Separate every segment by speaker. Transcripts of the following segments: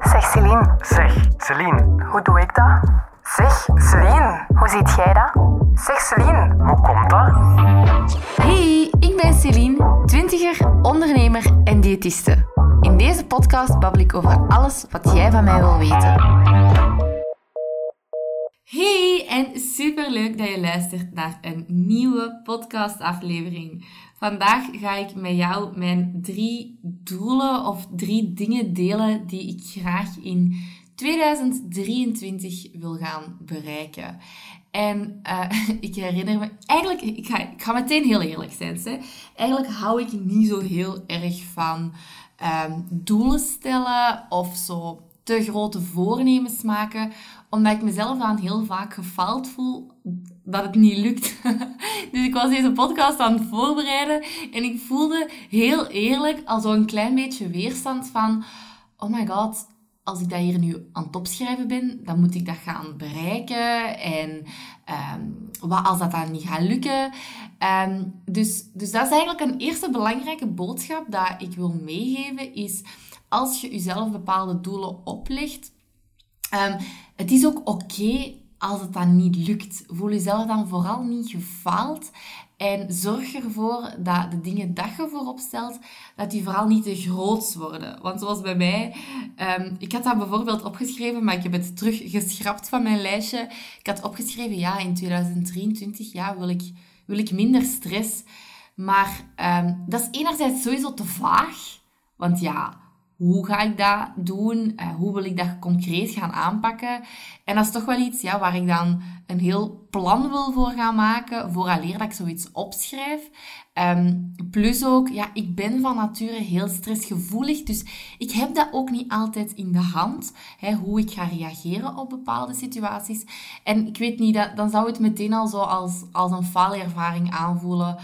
Speaker 1: Zeg Celine,
Speaker 2: Zeg, Celine,
Speaker 1: hoe doe ik dat? Zeg Celine, hoe ziet jij dat? Zeg Celine,
Speaker 2: hoe komt dat?
Speaker 3: Hey, ik ben Celine, twintiger, ondernemer en diëtiste. In deze podcast babbel ik over alles wat jij van mij wil weten. Hey, en superleuk dat je luistert naar een nieuwe podcastaflevering. Vandaag ga ik met jou mijn drie doelen of drie dingen delen die ik graag in 2023 wil gaan bereiken. En uh, ik herinner me, eigenlijk, ik ga, ik ga meteen heel eerlijk zijn. Hè? Eigenlijk hou ik niet zo heel erg van um, doelen stellen of zo te grote voornemens maken, omdat ik mezelf dan heel vaak gefaald voel dat het niet lukt. dus ik was deze podcast aan het voorbereiden en ik voelde heel eerlijk al zo'n klein beetje weerstand van, oh my god, als ik dat hier nu aan het opschrijven ben, dan moet ik dat gaan bereiken. En um, wat als dat dan niet gaat lukken? Um, dus, dus dat is eigenlijk een eerste belangrijke boodschap dat ik wil meegeven, is als je jezelf bepaalde doelen oplegt, um, het is ook oké als het dan niet lukt. Voel jezelf dan vooral niet gefaald. En zorg ervoor dat de dingen dat je voorop stelt, dat die vooral niet te groot worden. Want zoals bij mij, um, ik had dat bijvoorbeeld opgeschreven, maar ik heb het terug geschrapt van mijn lijstje. Ik had opgeschreven, ja, in 2023 ja, wil, ik, wil ik minder stress. Maar um, dat is enerzijds sowieso te vaag. Want ja, hoe ga ik dat doen? Uh, hoe wil ik dat concreet gaan aanpakken? En dat is toch wel iets ja, waar ik dan een heel plan wil voor gaan maken, vooraleer dat ik zoiets opschrijf. Um, plus ook, ja, ik ben van nature heel stressgevoelig, dus ik heb dat ook niet altijd in de hand, hè, hoe ik ga reageren op bepaalde situaties. En ik weet niet, dat, dan zou het meteen al zo als, als een faalervaring aanvoelen.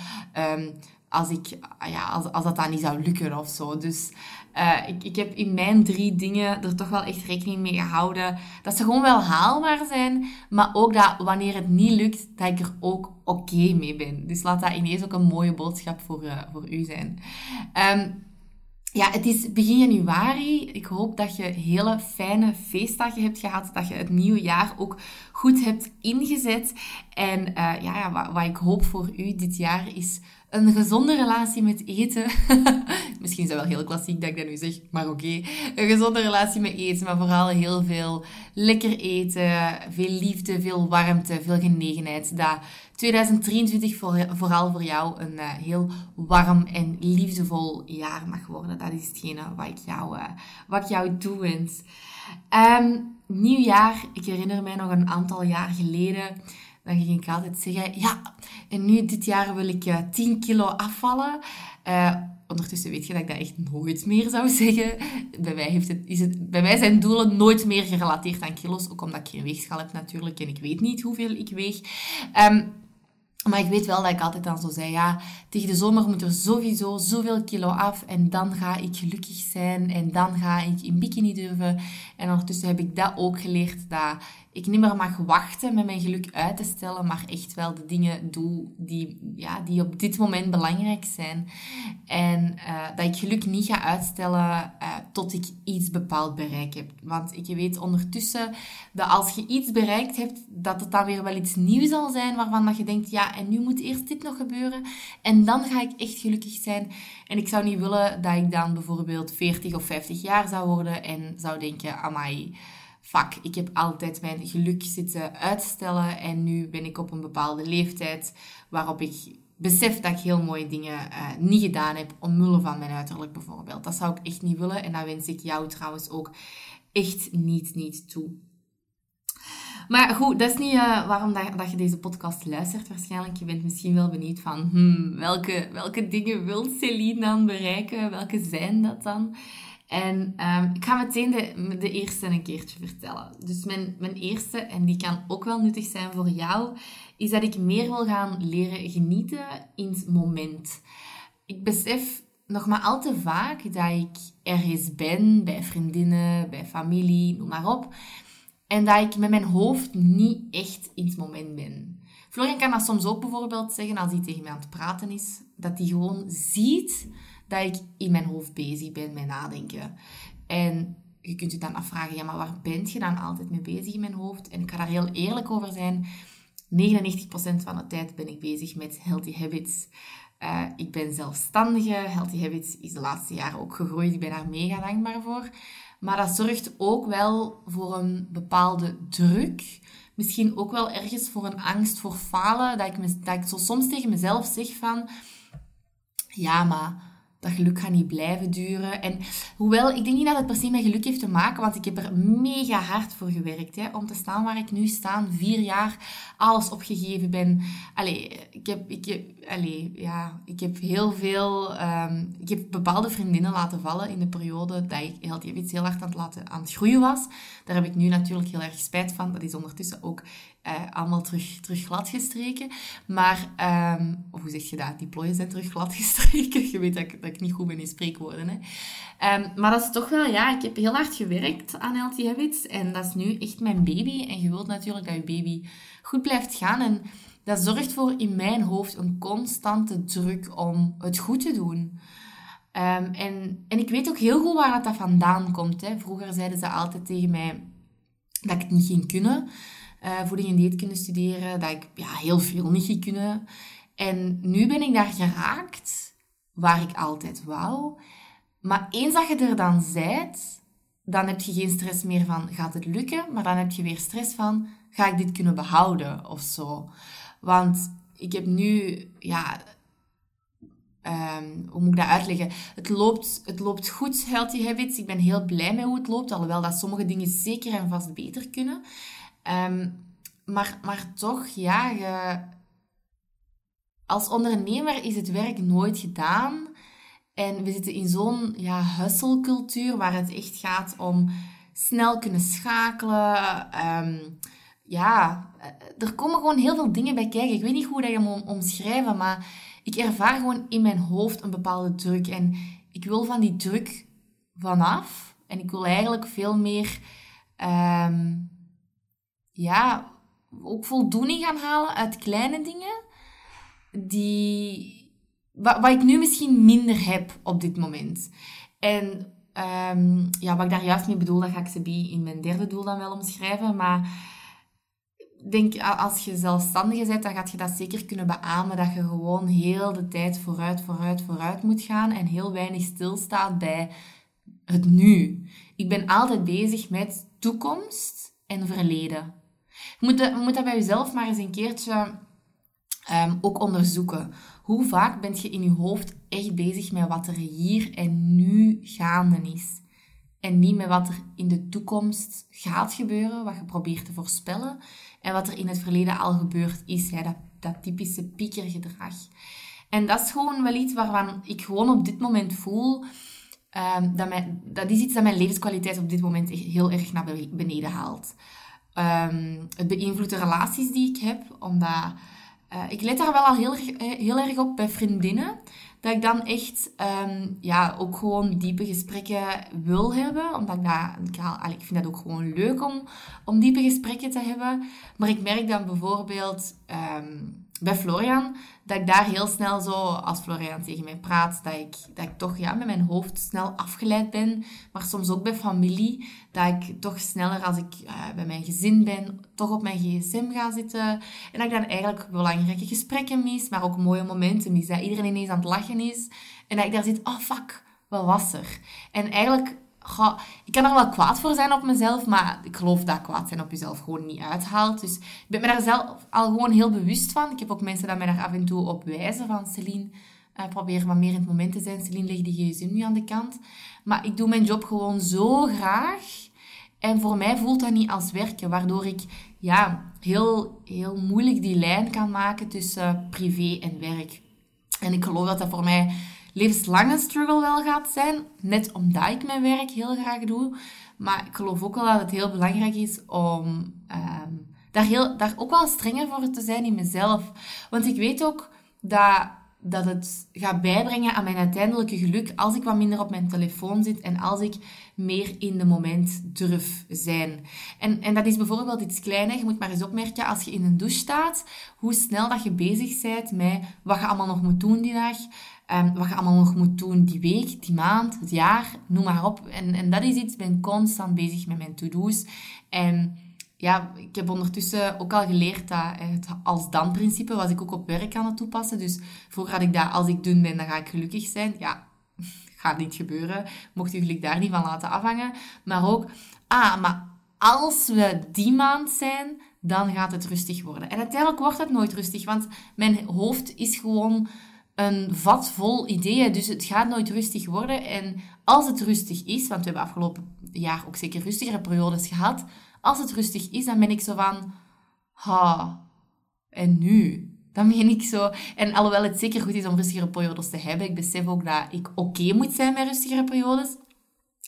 Speaker 3: Um, als, ik, ja, als, als dat dan niet zou lukken of zo. Dus uh, ik, ik heb in mijn drie dingen er toch wel echt rekening mee gehouden dat ze gewoon wel haalbaar zijn, maar ook dat wanneer het niet lukt, dat ik er ook oké mee ben. Dus laat dat ineens ook een mooie boodschap voor, uh, voor u zijn. Um, ja, het is begin januari. Ik hoop dat je hele fijne feestdagen hebt gehad. Dat je het nieuwe jaar ook goed hebt ingezet. En uh, ja, wat, ik hoop voor u dit jaar is een gezonde relatie met eten. Misschien is dat wel heel klassiek dat ik dat nu zeg, maar oké. Een gezonde relatie met eten, maar vooral heel veel lekker eten, veel liefde, veel warmte, veel genegenheid. Dat 2023 voor, vooral voor jou een uh, heel warm en liefdevol jaar mag worden. Dat is hetgene wat ik jou, uh, wat jou toewens. Um, nieuwjaar, ik herinner mij nog een aantal jaar geleden dan ging ik altijd zeggen, ja, en nu dit jaar wil ik uh, 10 kilo afvallen. Uh, ondertussen weet je dat ik dat echt nooit meer zou zeggen. Bij mij, heeft is het, bij mij zijn doelen nooit meer gerelateerd aan kilo's. Ook omdat ik geen weegschaal heb natuurlijk en ik weet niet hoeveel ik weeg. Um, maar ik weet wel dat ik altijd dan zo zei, ja, tegen de zomer moet er sowieso zoveel kilo af en dan ga ik gelukkig zijn en dan ga ik in bikini durven. En ondertussen heb ik dat ook geleerd, dat ik niet meer mag wachten met mijn geluk uit te stellen, maar echt wel de dingen doe die, ja, die op dit moment belangrijk zijn. En uh, dat ik geluk niet ga uitstellen uh, tot ik iets bepaald bereikt heb. Want ik weet ondertussen dat als je iets bereikt hebt, dat het dan weer wel iets nieuws zal zijn waarvan dat je denkt, ja, en nu moet eerst dit nog gebeuren en dan ga ik echt gelukkig zijn. En ik zou niet willen dat ik dan bijvoorbeeld 40 of 50 jaar zou worden en zou denken, amai, fuck, ik heb altijd mijn geluk zitten uitstellen en nu ben ik op een bepaalde leeftijd waarop ik besef dat ik heel mooie dingen uh, niet gedaan heb omwille van mijn uiterlijk bijvoorbeeld. Dat zou ik echt niet willen en dat wens ik jou trouwens ook echt niet, niet toe. Maar goed, dat is niet uh, waarom dat, dat, je deze podcast luistert waarschijnlijk. Je bent misschien wel benieuwd van, hmm, welke, welke dingen wil Celine dan bereiken? Welke zijn dat dan? En um, ik ga meteen de, de eerste een keertje vertellen. Dus mijn, mijn eerste, en die kan ook wel nuttig zijn voor jou, is dat ik meer wil gaan leren genieten in het moment. Ik besef nog maar al te vaak dat ik ergens ben, bij vriendinnen, bij familie, noem maar op. En dat ik met mijn hoofd niet echt in het moment ben. Florian kan dat soms ook bijvoorbeeld zeggen als hij tegen mij aan het praten is, dat hij gewoon ziet dat ik in mijn hoofd bezig ben met nadenken. En je kunt je dan afvragen, ja, maar waar ben je dan altijd mee bezig in mijn hoofd? En ik ga daar heel eerlijk over zijn. 99% van de tijd ben ik bezig met healthy habits. Uh, ik ben zelfstandige. Healthy habits is de laatste jaren ook gegroeid. Ik ben daar mega dankbaar voor. Maar dat zorgt ook wel voor een bepaalde druk. Misschien ook wel ergens voor een angst voor falen. Dat ik, me, dat ik zo soms tegen mezelf zeg van... Ja, maar dat geluk gaat niet blijven duren. En hoewel, ik denk niet dat het per se met geluk heeft te maken, want ik heb er mega hard voor gewerkt. Hè, om te staan waar ik nu sta, vier jaar, alles opgegeven ben. Allee, ik heb, ik heb, allee, ja, ik heb heel veel... Um, ik heb bepaalde vriendinnen laten vallen in de periode dat ik heel, iets heel hard aan het, laten, aan groeien was. Daar heb ik nu natuurlijk heel erg spijt van. Dat is ondertussen ook uh, allemaal terug, terug glad gestreken. Maar, um, hoe zeg je dat? Die plooien zijn terug glad gestreken. je weet dat ik, dat ik niet goed ben in spreekwoorden. Hè? Um, maar dat is toch wel, ja, ik heb heel hard gewerkt aan Healthy Habits. En dat is nu echt mijn baby. En je wilt natuurlijk dat je baby goed blijft gaan. En dat zorgt voor in mijn hoofd een constante druk om het goed te doen. Um, en, en ik weet ook heel goed waar dat vandaan komt. Hè. Vroeger zeiden ze altijd tegen mij dat ik het niet ging kunnen uh, voeding en dieet kunnen studeren, dat ik ja, heel veel niet ging kunnen. En nu ben ik daar geraakt, waar ik altijd wou. Maar eens dat je er dan zijt, dan heb je geen stress meer van, gaat het lukken? Maar dan heb je weer stress van, ga ik dit kunnen behouden of zo? Want ik heb nu, ja, um, hoe moet ik dat uitleggen? Het loopt, het loopt goed, Healthy Habits. Ik ben heel blij met hoe het loopt, alhoewel dat sommige dingen zeker en vast beter kunnen. Um, maar, maar toch, ja, je, als ondernemer is het werk nooit gedaan. En we zitten in zo'n ja, hustle-cultuur waar het echt gaat om snel kunnen schakelen. Um, ja, er komen gewoon heel veel dingen bij kijken. Ik weet niet hoe dat je hem omschrijven, maar ik ervaar gewoon in mijn hoofd een bepaalde druk. En ik wil van die druk vanaf. En ik wil eigenlijk veel meer um, ja, ook voldoening gaan halen uit kleine dingen. Die, wat, ik nu misschien minder heb op dit moment. En um, ja, wat ik daar juist mee bedoel, dat ga ik ze bij in mijn derde doel dan wel omschrijven. Maar denk, als je zelfstandige bent, dan gaat je dat zeker kunnen beamen. Dat je gewoon heel de tijd vooruit, vooruit, vooruit moet gaan. En heel weinig stilstaat bij het nu. Ik ben altijd bezig met toekomst en verleden. Je moet, dat, moet dat bij jezelf maar eens een keertje um, ook onderzoeken. Hoe vaak ben je in je hoofd echt bezig met wat er hier en nu gaande is? En niet met wat er in de toekomst gaat gebeuren, wat je probeert te voorspellen. En wat er in het verleden al gebeurd is. Hè, dat, dat typische piekergedrag. En dat is gewoon wel iets waarvan ik gewoon op dit moment voel... Um, dat, dat is iets dat mijn levenskwaliteit op dit moment heel erg naar beneden haalt. Um, het beïnvloedt de relaties die ik heb, omdat uh, ik let daar wel al heel, eh, heel erg op bij vriendinnen. Dat ik dan echt um, ja, ook gewoon diepe gesprekken wil hebben. Omdat ik dat, ik, haal, ik vind dat ook gewoon leuk om, om diepe gesprekken te hebben. Maar ik merk dan bijvoorbeeld um, bij Florian, dat ik daar heel snel zo, als Florian tegen mij praat, dat ik, dat ik toch ja, met mijn hoofd snel afgeleid ben. Maar soms ook bij familie, dat ik toch sneller als ik uh, bij mijn gezin ben, toch op mijn gsm ga zitten. En dat ik dan eigenlijk belangrijke gesprekken mis, maar ook mooie momenten mis. Dat iedereen ineens aan het lachen is. En dat ik daar zit, oh fuck, wat was er? En eigenlijk Ik kan er wel kwaad voor zijn op mezelf, maar ik geloof dat kwaad zijn op jezelf gewoon niet uithaalt. Dus ik ben me daar zelf al gewoon heel bewust van. Ik heb ook mensen die mij daar af en toe op wijzen van Celine, uh, probeer wat meer in het moment te zijn. Celine, leg die gsm nu aan de kant. Maar ik doe mijn job gewoon zo graag. En voor mij voelt dat niet als werken, waardoor ik ja, heel, heel moeilijk die lijn kan maken tussen privé en werk. En ik geloof dat dat voor mij levenslange struggle wel gaat zijn. Net omdat ik mijn werk heel graag doe. Maar ik geloof ook wel dat het heel belangrijk is om um, daar, heel, daar ook wel strenger voor te zijn in mezelf. Want ik weet ook dat dat het gaat bijbrengen aan mijn uiteindelijke geluk als ik wat minder op mijn telefoon zit en als ik meer in de moment durf zijn. En, en dat is bijvoorbeeld iets kleiner. Je moet maar eens opmerken als je in een douche staat, hoe snel dat je bezig bent met wat je allemaal nog moet doen die dag. Um, wat je allemaal nog moet doen die week, die maand, het jaar, noem maar op. En, en dat is iets, ik ben constant bezig met mijn to-do's. En ja, ik heb ondertussen ook al geleerd dat het als-dan-principe was ik ook op werk aan het toepassen. Dus vroeger had ik dat, als ik doen ben, dan ga ik gelukkig zijn. Ja, gaat niet gebeuren. Mocht je geluk daar niet van laten afhangen. Maar ook, ah, maar als we die maand zijn, dan gaat het rustig worden. En uiteindelijk wordt het nooit rustig, want mijn hoofd is gewoon een vat vol ideeën. Dus het gaat nooit rustig worden. En als het rustig is, want we hebben afgelopen jaar ook zeker rustigere periodes gehad. Als het rustig is, dan ben ik zo van... Ha, en nu? Dan ben ik zo... En alhoewel het zeker goed is om rustigere periodes te hebben, ik besef ook dat ik oké moet zijn met rustigere periodes.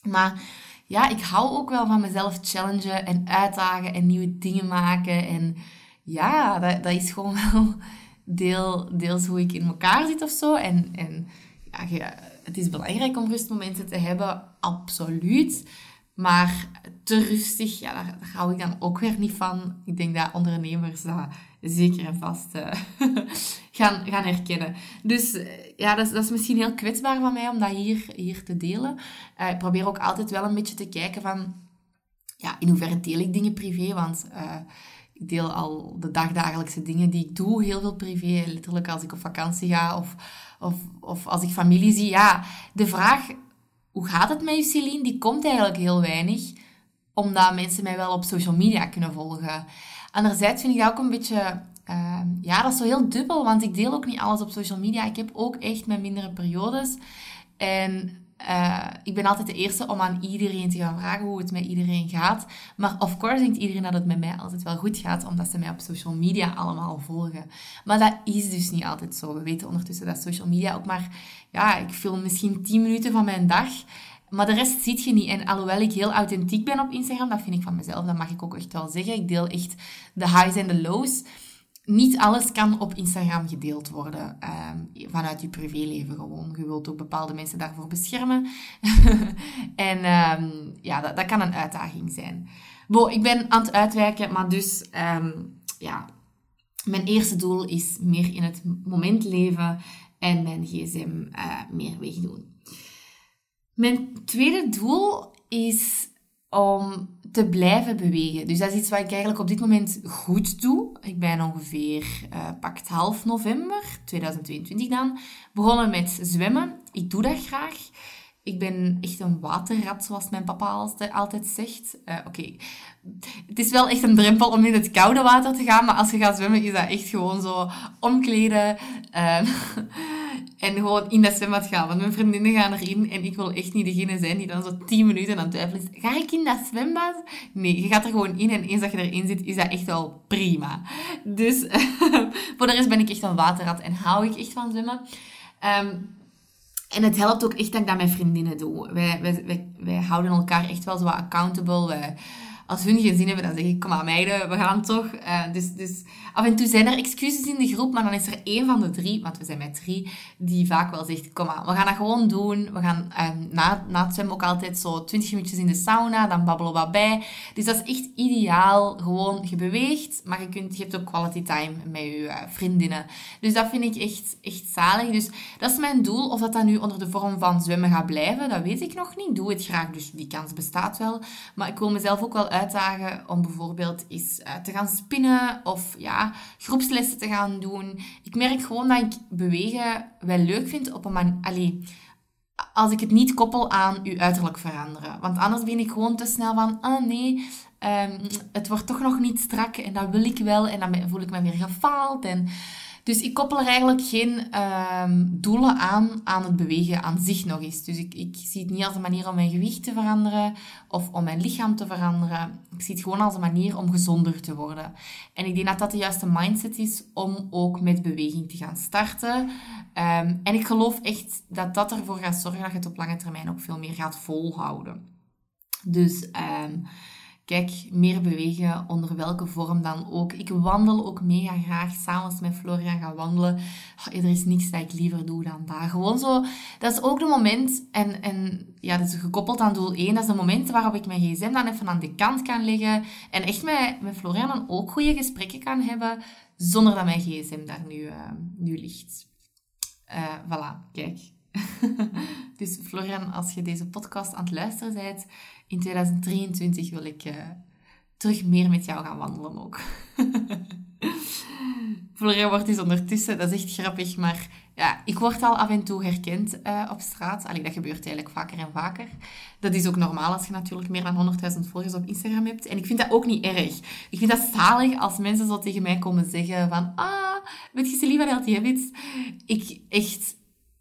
Speaker 3: Maar ja, ik hou ook wel van mezelf challengen en uitdagen en nieuwe dingen maken. En ja, dat, dat is gewoon wel deel, deels hoe ik in elkaar zit of zo. En, en ja, het is belangrijk om rustmomenten te hebben, absoluut. Maar te rustig, ja, daar, daar hou ik dan ook weer niet van. Ik denk dat ondernemers dat zeker en vast uh, gaan, gaan herkennen. Dus uh, ja, dat is, dat is misschien heel kwetsbaar van mij om dat hier, hier te delen. Uh, ik probeer ook altijd wel een beetje te kijken van... Ja, in hoeverre deel ik dingen privé? Want ik deel al de dagdagelijkse dingen die ik doe, heel veel privé. Letterlijk als ik op vakantie ga of, of, of als ik familie zie. Ja, de vraag, hoe gaat het met je, Celine? Die komt eigenlijk heel weinig, omdat mensen mij wel op social media kunnen volgen. Anderzijds vind ik dat ook een beetje... Uh, ja, dat is zo heel dubbel, want ik deel ook niet alles op social media. Ik heb ook echt mijn mindere periodes. En uh, ik ben altijd de eerste om aan iedereen te gaan vragen hoe het met iedereen gaat. Maar of course denkt iedereen dat het met mij altijd wel goed gaat, omdat ze mij op social media allemaal volgen. Maar dat is dus niet altijd zo. We weten ondertussen dat social media ook maar... Ja, ik film misschien 10 minuten van mijn dag. Maar de rest ziet je niet. En alhoewel ik heel authentiek ben op Instagram, dat vind ik van mezelf, dat mag ik ook echt wel zeggen. Ik deel echt de highs en de lows niet alles kan op Instagram gedeeld worden. Uh, vanuit je privéleven gewoon. Je wilt ook bepaalde mensen daarvoor beschermen. en um, ja, dat, kan een uitdaging zijn. Bo, ik ben aan het uitwijken, maar dus... Um, ja, mijn eerste doel is meer in het moment leven en mijn gsm uh, meer wegdoen. Mijn tweede doel is om te blijven bewegen. Dus dat is iets wat ik eigenlijk op dit moment goed doe. Ik ben ongeveer uh, pakt half november 2022 dan begonnen met zwemmen. Ik doe dat graag. Ik ben echt een waterrat, zoals mijn papa altijd zegt. Uh, Oké, het is wel echt een drempel om in het koude water te gaan, maar als je gaat zwemmen is dat echt gewoon zo omkleden. Uh, en gewoon in dat zwembad gaan. Want mijn vriendinnen gaan erin en ik wil echt niet degene zijn die dan zo 10 minuten aan het twijfelen is. Ga ik in dat zwembad? Nee, je gaat er gewoon in en eens dat je erin zit, is dat echt wel prima. Dus voor de rest ben ik echt een waterrat en hou ik echt van zwemmen. Um, en het helpt ook echt dat ik dat met vriendinnen doe. Wij, wij, wij, houden elkaar echt wel zo accountable. Wij, als hun geen zin hebben, dan zeg ik, kom maar meiden, we gaan toch. Uh, dus, dus af en toe zijn er excuses in de groep, maar dan is er één van de drie, want we zijn met drie, die vaak wel zegt, kom maar, we gaan dat gewoon doen. We gaan uh, na, na het zwemmen ook altijd zo 20 minuutjes in de sauna, dan babbelen we wat bij. Dus dat is echt ideaal. Gewoon, je beweegt, maar je, kunt, je hebt ook quality time met je uh, vriendinnen. Dus dat vind ik echt, echt zalig. Dus dat is mijn doel. Of dat dat nu onder de vorm van zwemmen gaat blijven, dat weet ik nog niet. Doe het graag, dus die kans bestaat wel. Maar ik wil mezelf ook wel om bijvoorbeeld eens uh, te gaan spinnen of ja, groepslessen te gaan doen. Ik merk gewoon dat ik bewegen wel leuk vind op een manier... als ik het niet koppel aan uw uiterlijk veranderen. Want anders ben ik gewoon te snel van, ah nee, um, het wordt toch nog niet strak en dat wil ik wel. En dan voel ik me weer gefaald. En dus ik koppel er eigenlijk geen um, doelen aan aan het bewegen aan zich nog eens. Dus ik, ik zie het niet als een manier om mijn gewicht te veranderen of om mijn lichaam te veranderen. Ik zie het gewoon als een manier om gezonder te worden. En ik denk dat dat de juiste mindset is om ook met beweging te gaan starten. Um, en ik geloof echt dat dat ervoor gaat zorgen dat je het op lange termijn ook veel meer gaat volhouden. Dus... Um, kijk, meer bewegen, onder welke vorm dan ook. Ik wandel ook mega graag s'avonds met Florian gaan wandelen. Oh, er is niks dat ik liever doe dan daar. Gewoon zo, dat is ook de moment, en, en ja, dat is gekoppeld aan doel 1, dat is de moment waarop ik mijn gsm dan even aan de kant kan leggen en echt met, met Florian dan ook goede gesprekken kan hebben, zonder dat mijn gsm daar nu, uh, nu ligt. Uh, voilà, kijk. dus Florian, als je deze podcast aan het luisteren bent, in 2023 wil ik uh, terug meer met jou gaan wandelen ook. Florian wordt dus ondertussen, dat is echt grappig, maar ja, ik word al af en toe herkend uh, op straat. Allee, dat gebeurt eigenlijk vaker en vaker. Dat is ook normaal als je natuurlijk meer dan 100.000 volgers op Instagram hebt. En ik vind dat ook niet erg. Ik vind dat zalig als mensen zo tegen mij komen zeggen van... Ah, weet je Celine van Healthy Habits? Ik echt...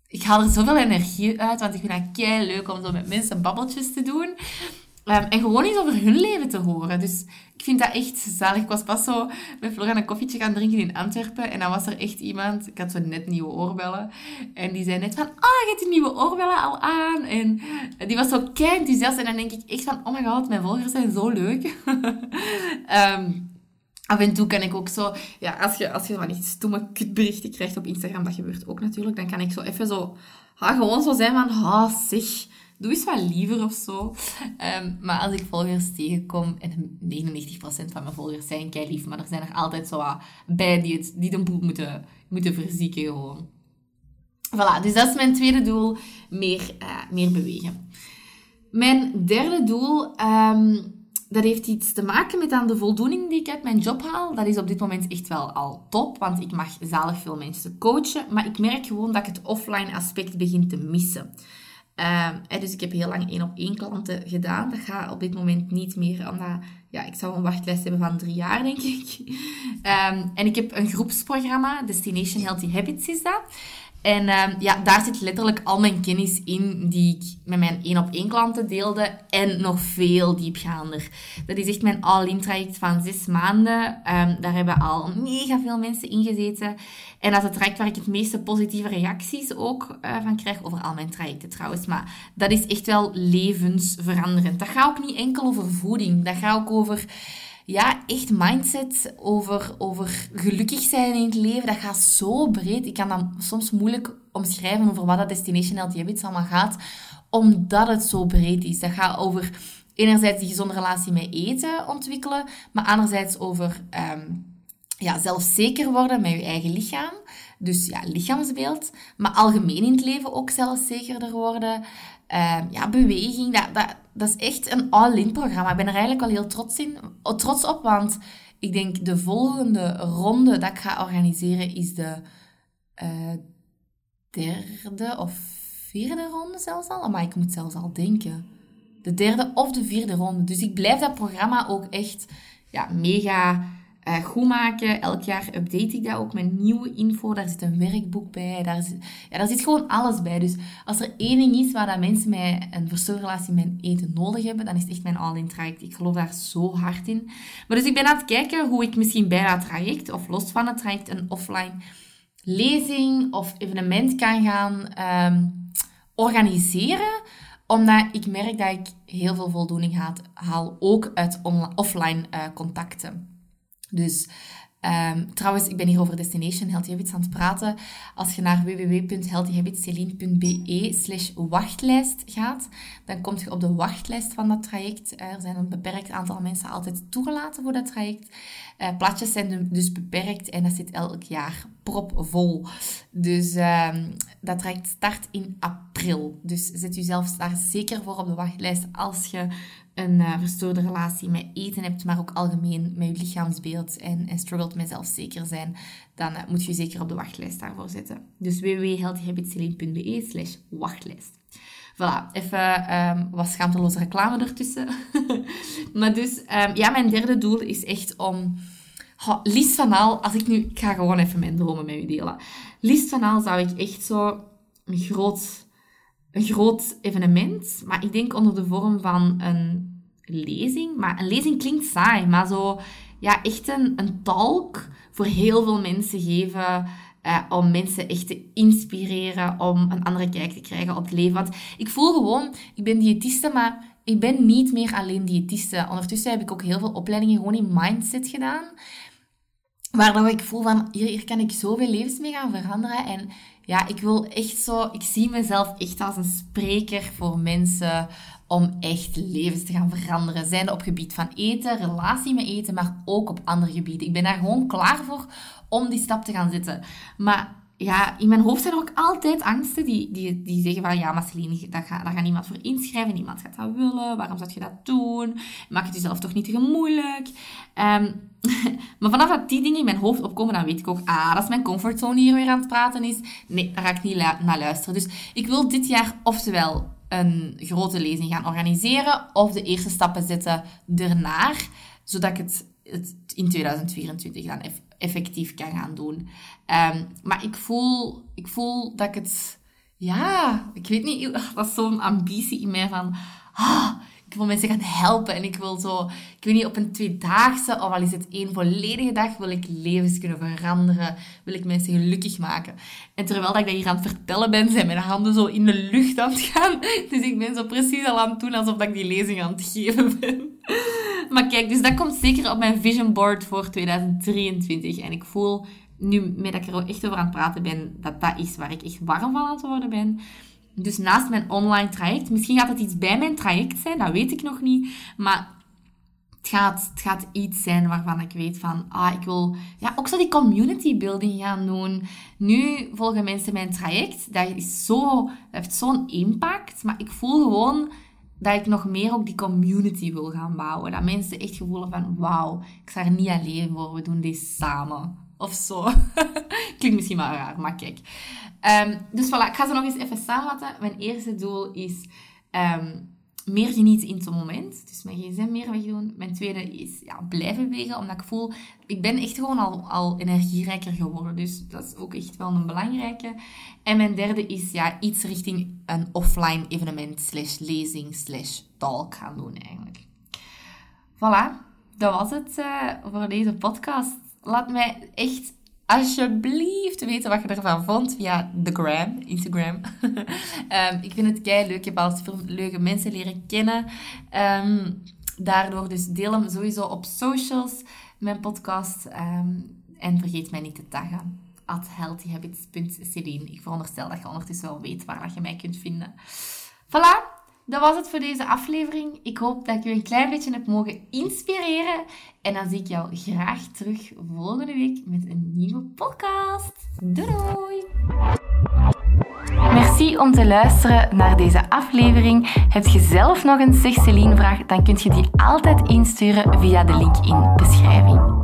Speaker 3: Ik haal er zoveel energie uit, want ik vind dat kei leuk om zo met mensen babbeltjes te doen. Um, en gewoon eens over hun leven te horen. Dus ik vind dat echt zalig. Ik was pas zo met Florian een koffietje gaan drinken in Antwerpen. En dan was er echt iemand, ik had zo net nieuwe oorbellen. En die zei net van, ah, oh, je hebt die nieuwe oorbellen al aan. En die was zo kei enthousiast. En dan denk ik echt van, oh my god, mijn volgers zijn zo leuk. um, af en toe kan ik ook zo, ja, als je, als je van die stomme kutberichten krijgt op Instagram, dat gebeurt ook natuurlijk, dan kan ik zo even zo, ha, gewoon zo zijn van, ha, zeg, doe eens wat liever of zo. Ehm, maar als ik volgers tegenkom, en 99% van mijn volgers zijn kei lief, maar er zijn er altijd zo wat bij die, het, die de boel moeten, moeten verzieken gewoon. Voilà, dus dat is mijn tweede doel, meer, uh, meer bewegen. Mijn derde doel, um, dat heeft iets te maken met aan de voldoening die ik uit mijn job haal. Dat is op dit moment echt wel al top, want ik mag zalig veel mensen coachen. Maar ik merk gewoon dat ik het offline aspect begin te missen. Uh, dus ik heb heel lang één op één klanten gedaan. Dat gaat op dit moment niet meer, omdat ja, ik zou een wachtlijst hebben van drie jaar, denk ik. Um, en ik heb een groepsprogramma, Destination Healthy Habits is dat. En uh, ja, daar zit letterlijk al mijn kennis in die ik met mijn één op één klanten deelde en nog veel diepgaander. Dat is echt mijn all-in traject van zes maanden. Um, daar hebben al mega veel mensen in gezeten. En dat is het traject waar ik het meeste positieve reacties ook uh, van krijg over al mijn trajecten trouwens. Maar dat is echt wel levensveranderend. Dat gaat ook niet enkel over voeding. Dat gaat ook over ja, echt mindset over, over gelukkig zijn in het leven. Dat gaat zo breed. Ik kan dat soms moeilijk omschrijven over wat dat Destination Habits allemaal gaat, omdat het zo breed is. Dat gaat over enerzijds die gezonde relatie met eten ontwikkelen, maar anderzijds over um, ja, zelfzeker worden met je eigen lichaam. Dus ja, lichaamsbeeld. Maar algemeen in het leven ook zelfzekerder worden. Uh, ja, beweging. Dat, dat, dat is echt een all-in programma. Ik ben er eigenlijk wel heel trots, in, trots op. Want ik denk de volgende ronde dat ik ga organiseren is de uh, derde of vierde ronde zelfs al. Maar ik moet zelfs al denken. De derde of de vierde ronde. Dus ik blijf dat programma ook echt ja, mega uh, goed maken. Elk jaar update ik dat ook met nieuwe info. Daar zit een werkboek bij. Daar zit, ja, daar zit gewoon alles bij. Dus als er één ding is waar dat mensen mij een verstoorde relatie met eten nodig hebben, dan is het echt mijn all-in traject. Ik geloof daar zo hard in. Maar dus ik ben aan het kijken hoe ik misschien bij dat traject, of los van het traject, een offline lezing of evenement kan gaan um, organiseren omdat ik merk dat ik heel veel voldoening haal, ook uit offline uh, contacten. Dus um, trouwens, ik ben hier over Destination Healthy Habits aan het praten. Als je naar www.healthyhabitsceline.be slash wachtlijst gaat, dan kom je op de wachtlijst van dat traject. Er zijn een beperkt aantal mensen altijd toegelaten voor dat traject. Uh, platjes zijn dus beperkt en dat zit elk jaar propvol. Dus um, dat traject start in april. Dus zet jezelf daar zeker voor op de wachtlijst als je een uh, verstoorde relatie met eten hebt, maar ook algemeen met je lichaamsbeeld en, en struggelt met zelfzeker zijn, dan uh, moet je zeker op de wachtlijst daarvoor zetten. Dus www.healthyhabitsceline.be slash wachtlijst. Voilà, even um, wat schaamteloze reclame ertussen. maar dus, um, ja, mijn derde doel is echt om... Oh, van al, als ik nu... Ik ga gewoon even mijn dromen met u delen. Liefst van al zou ik echt zo een groot een groot evenement, maar ik denk onder de vorm van een lezing. Maar een lezing klinkt saai, maar zo, ja, echt een, een talk voor heel veel mensen geven. uh, om mensen echt te inspireren, om een andere kijk te krijgen op het leven. Want ik voel gewoon, ik ben diëtiste, maar ik ben niet meer alleen diëtiste. Ondertussen heb ik ook heel veel opleidingen gewoon in mindset gedaan. Waardoor ik voel van, hier, hier kan ik zoveel levens mee gaan veranderen. En ja, ik wil echt zo, ik zie mezelf echt als een spreker voor mensen om echt levens te gaan veranderen. Zijn op gebied van eten, relatie met eten, maar ook op andere gebieden. Ik ben daar gewoon klaar voor om die stap te gaan zetten. Maar ja, in mijn hoofd zijn er ook altijd angsten die, die, die zeggen van ja, maar Celine, daar gaat, daar gaat niemand voor inschrijven, niemand gaat dat willen, waarom zou je dat doen? Maak het jezelf toch niet te moeilijk? Um, maar vanaf dat die dingen in mijn hoofd opkomen, dan weet ik ook, ah, dat is mijn comfortzone hier weer aan het praten is. Nee, daar ga ik niet naar luisteren. Dus ik wil dit jaar oftewel een grote lezing gaan organiseren of de eerste stappen zetten ernaar, zodat ik het, het in 2024 dan effectief kan gaan doen. Um, maar ik voel, ik voel dat ik het... Ja, ik weet niet, dat is zo'n ambitie in mij van... Ah, wil mensen gaan helpen en ik wil zo... Ik weet niet, op een tweedaagse, of al is het één volledige dag, wil ik levens kunnen veranderen. Wil ik mensen gelukkig maken. En terwijl dat ik dat hier aan het vertellen ben, zijn mijn handen zo in de lucht aan het gaan. Dus ik ben zo precies al aan het doen alsof ik die lezing aan het geven ben. Maar kijk, dus dat komt zeker op mijn vision board voor 2023. En ik voel nu, met dat ik er echt over aan het praten ben, dat dat is waar ik echt warm van aan het worden ben. Dus naast mijn online traject, misschien gaat het iets bij mijn traject zijn, dat weet ik nog niet. Maar het gaat, het gaat iets zijn waarvan ik weet van, ah, ik wil ja, ook zo die community building gaan doen. Nu volgen mensen mijn traject. Dat, is zo, dat heeft zo'n impact. Maar ik voel gewoon dat ik nog meer ook die community wil gaan bouwen. Dat mensen echt gevoelen van, wauw, ik sta er niet alleen voor, we doen dit samen. Of zo. Klinkt misschien maar raar, maar kijk. Um, dus voilà, ik ga ze nog eens even samenvatten. Mijn eerste doel is um, meer genieten in het moment. Dus mijn gsm meer wegdoen. Mijn tweede is ja, blijven bewegen, omdat ik voel... Ik ben echt gewoon al, al energierijker geworden. Dus dat is ook echt wel een belangrijke. En mijn derde is ja, iets richting een offline evenement slash lezing slash talk gaan doen eigenlijk. Voilà, dat was het uh, voor deze podcast. Laat mij echt alsjeblieft weten wat je ervan vond via de gram, Instagram. um, ik vind het kei leuk. Ik heb al veel leuke mensen leren kennen. Um, daardoor dus deel hem sowieso op socials, mijn podcast. Um, en vergeet mij niet te taggen. At. Ik veronderstel dat je ondertussen wel weet waar je mij kunt vinden. Voilà, dat was het voor deze aflevering. Ik hoop dat ik je een klein beetje heb mogen inspireren. En dan zie ik jou graag terug volgende week met een nieuwe podcast. Doei! Merci om te luisteren naar deze aflevering. Heb je zelf nog een Zeg Celine vraag, dan kun je die altijd insturen via de link in de beschrijving.